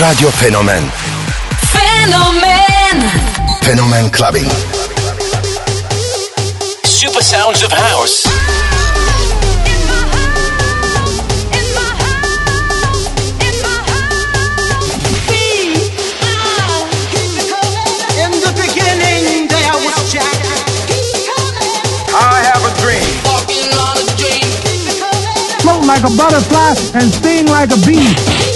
Radio Fenomen Fenomen Fenomen Clubbing. Super sounds of house. In the beginning, there was Jack. I have a dream. float like a butterfly and sting like a bee.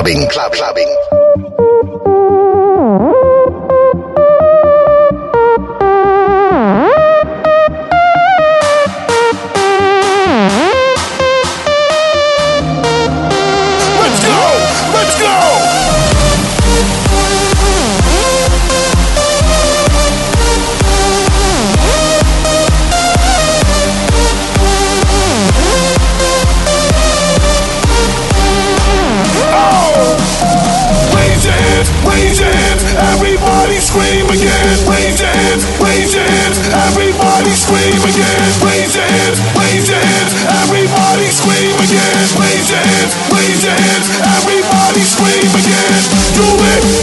saben raise your hands, raise your hands. Everybody scream again. Do it.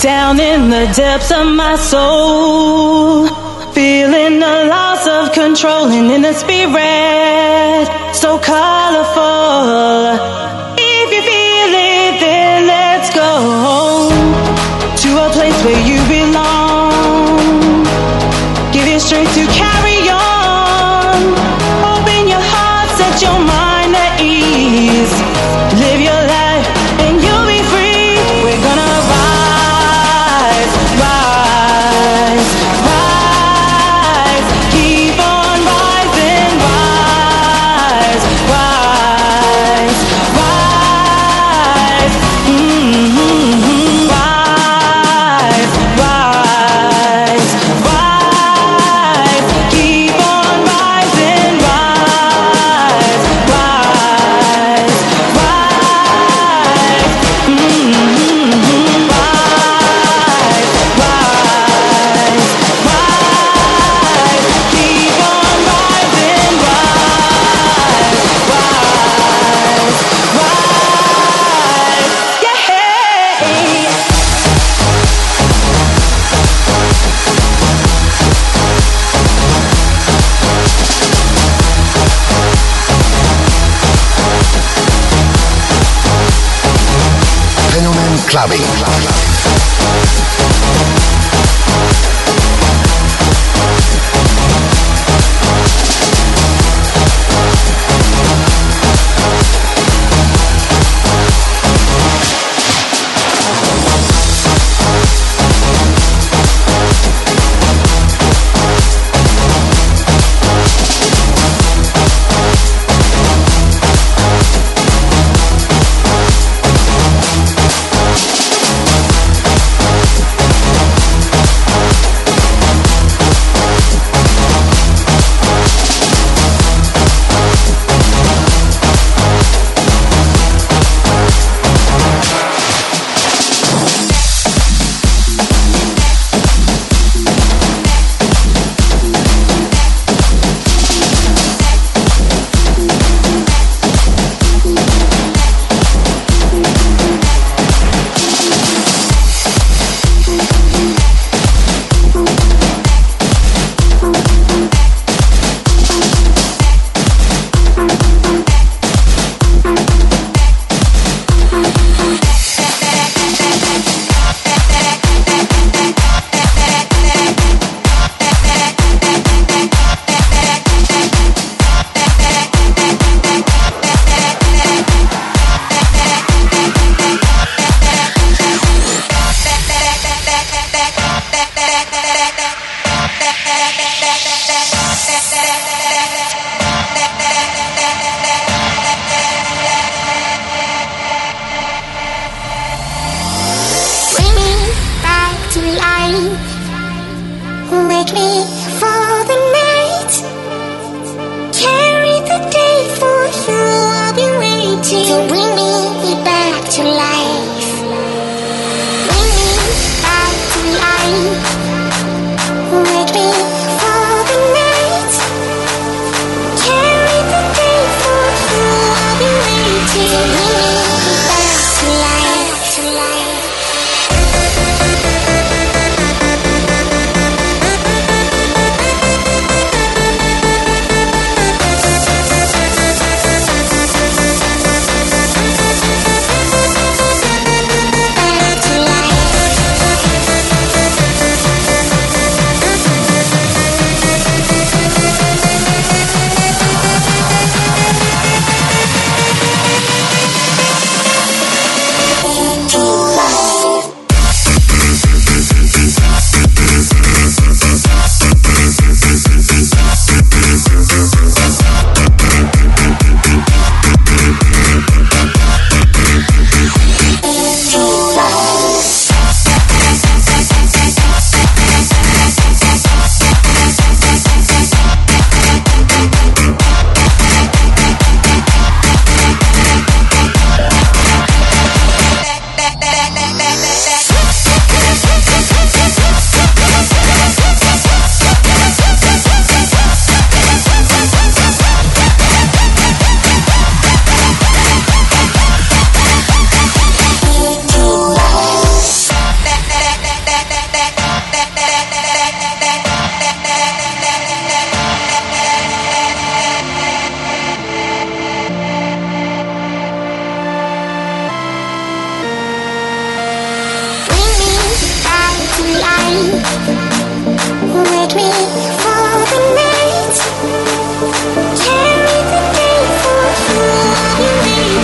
down in the depths of my soul. Feeling the loss of control and in the spirit, so colorful. Clubbing.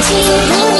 Tchau.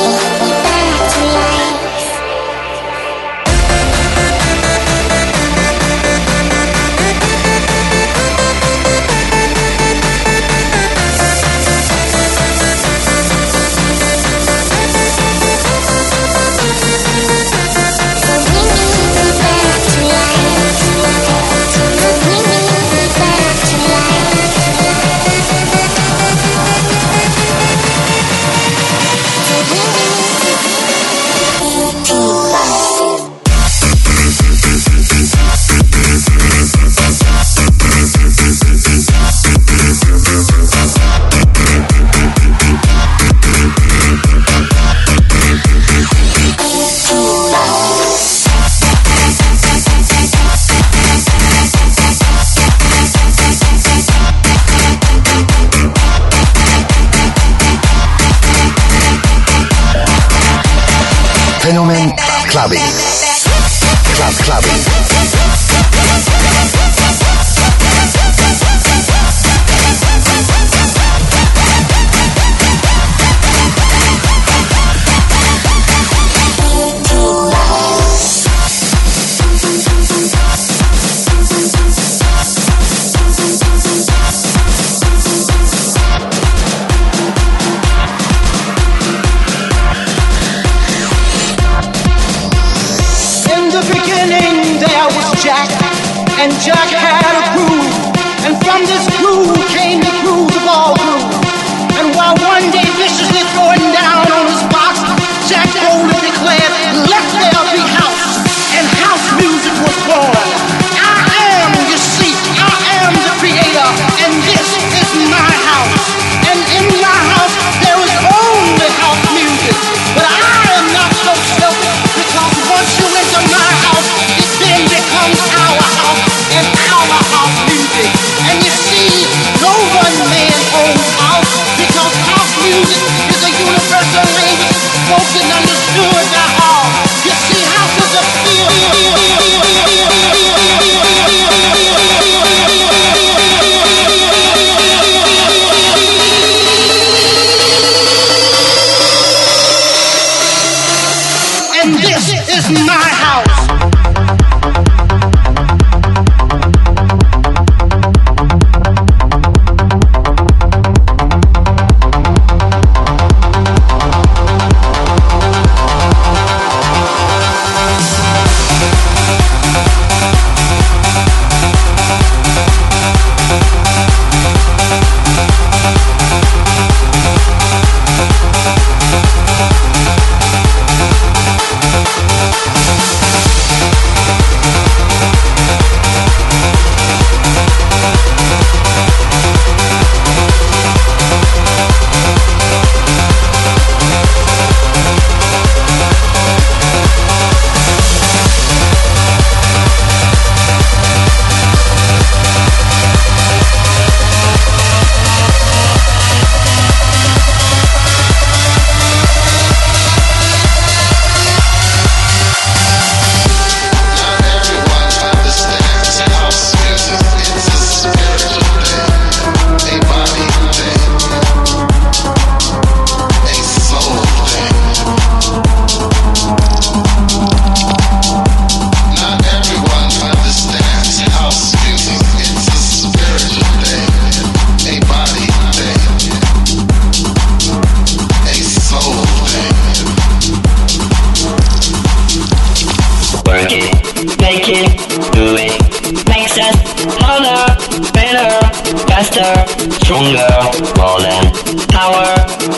stronger, rolling. Power,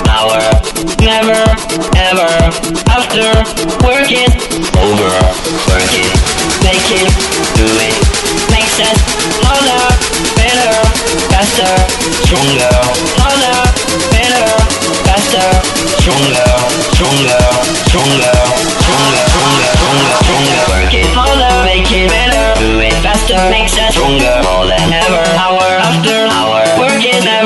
power, never, ever. After, work it, over, work it, make it, do it. Makes sense. harder, better, faster, stronger, harder. Work it harder, make it better, do it faster, makes us stronger more than ever. Hour after hour, working. it.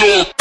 Yeah.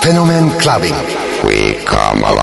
Fenomen Clubbing. We come alive.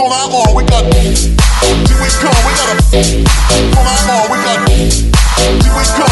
on our mall, we got Here we come. we got a on our we got Here we come.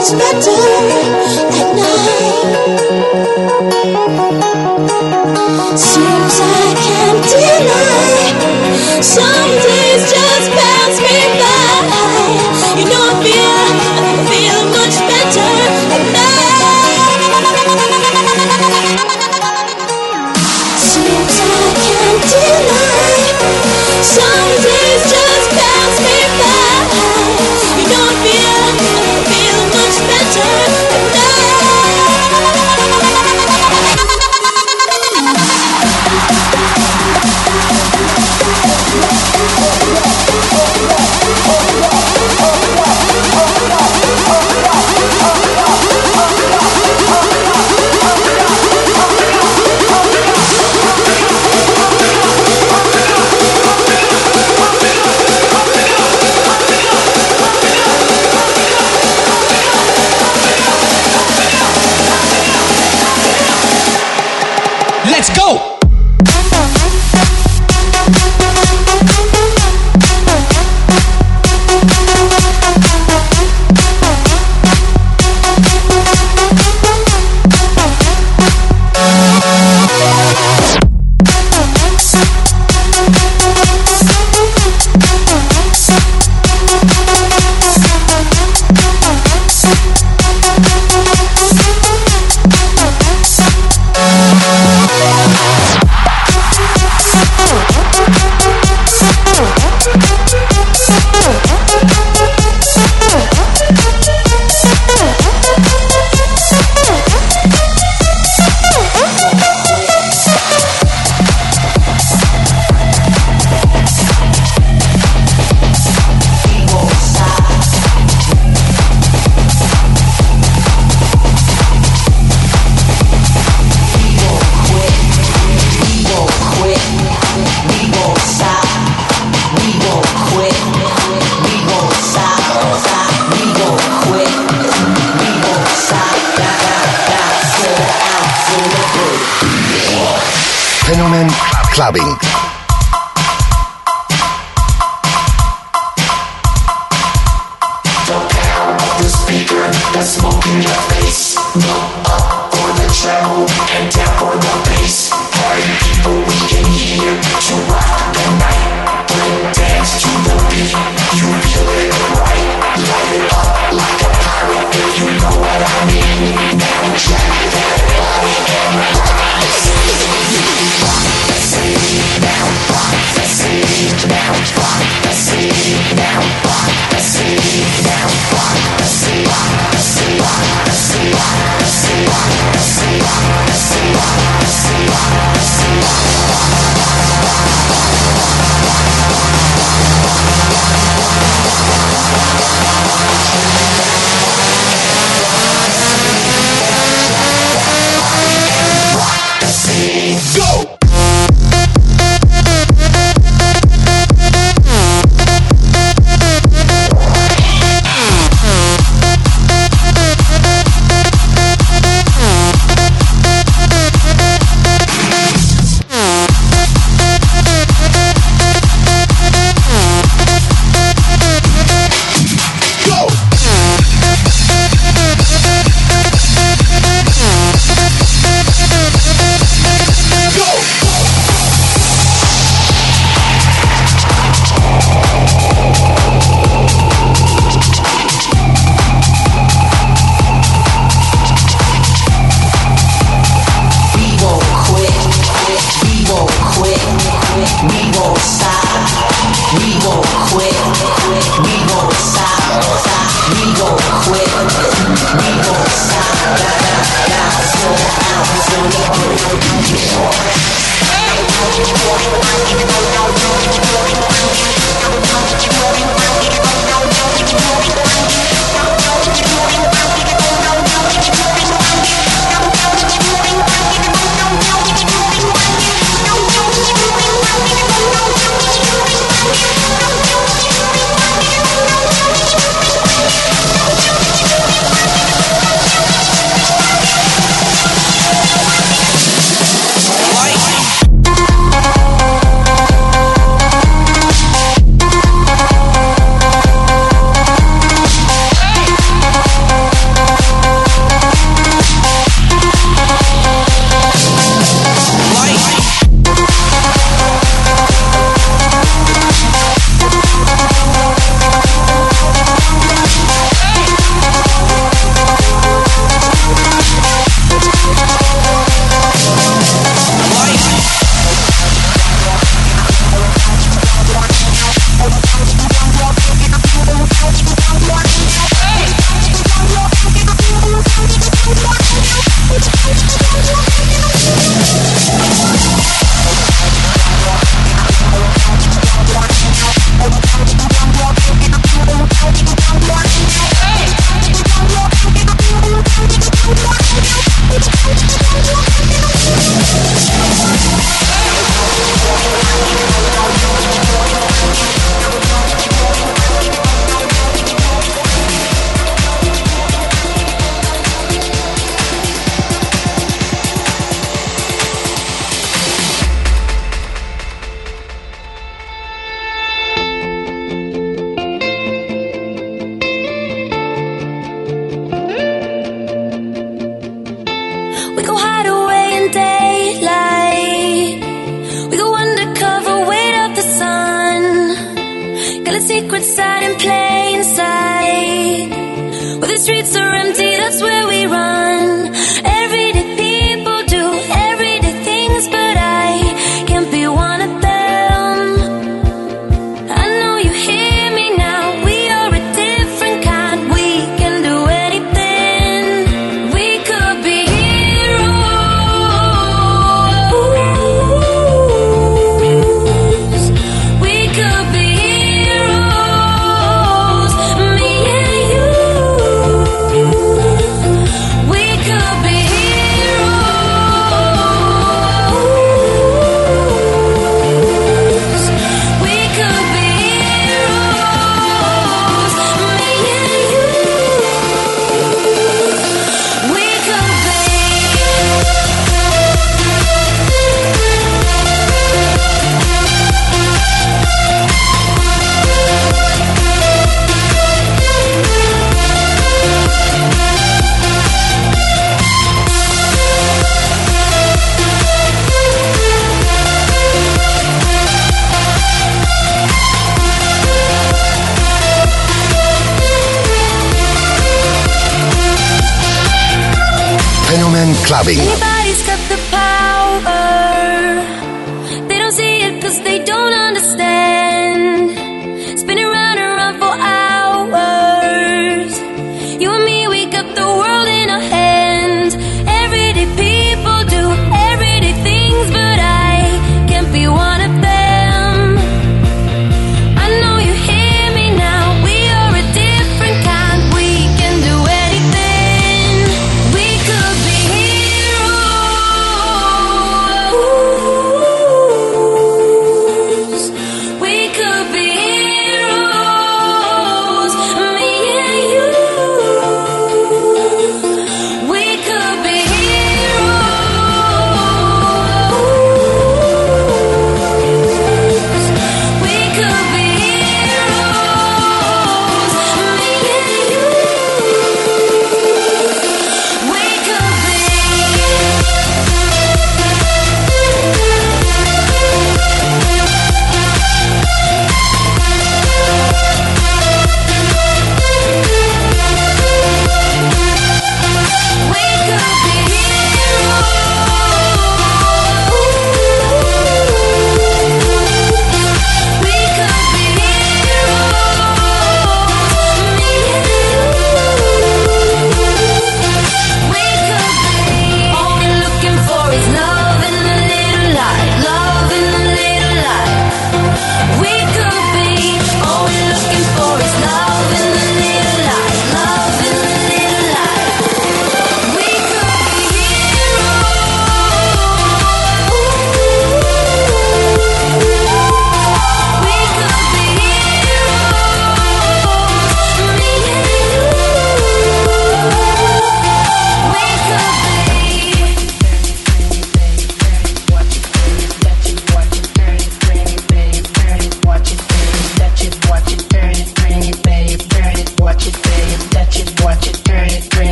much better at night.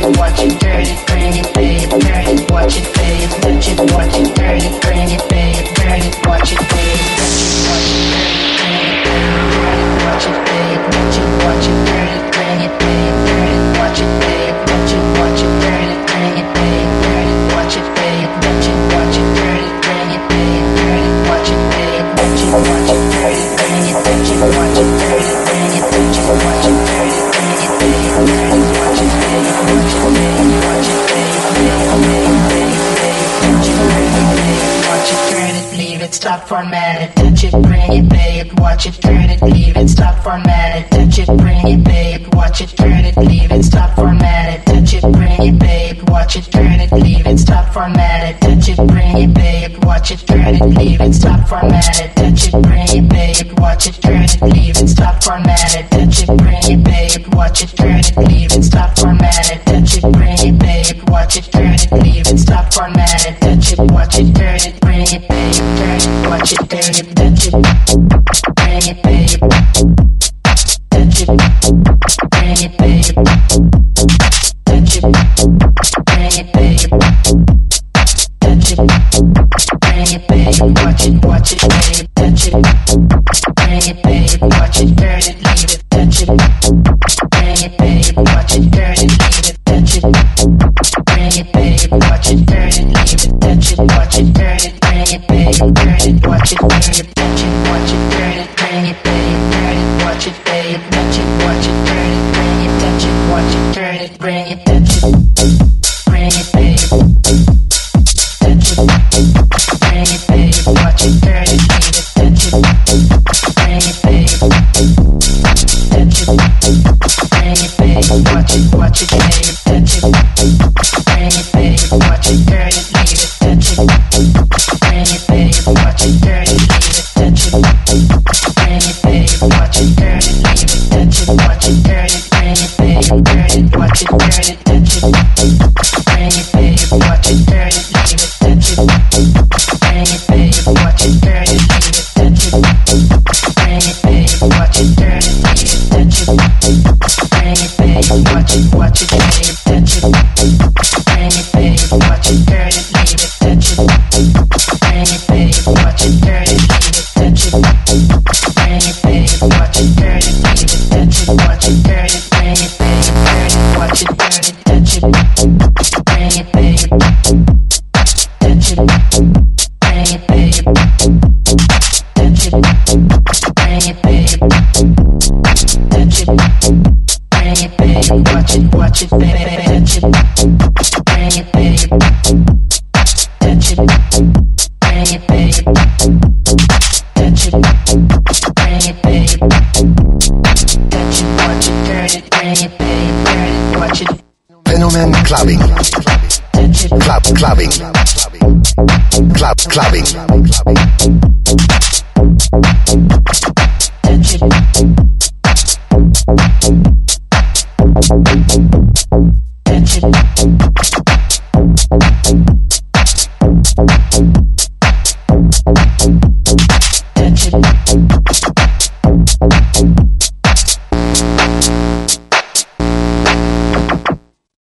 Touch it, watch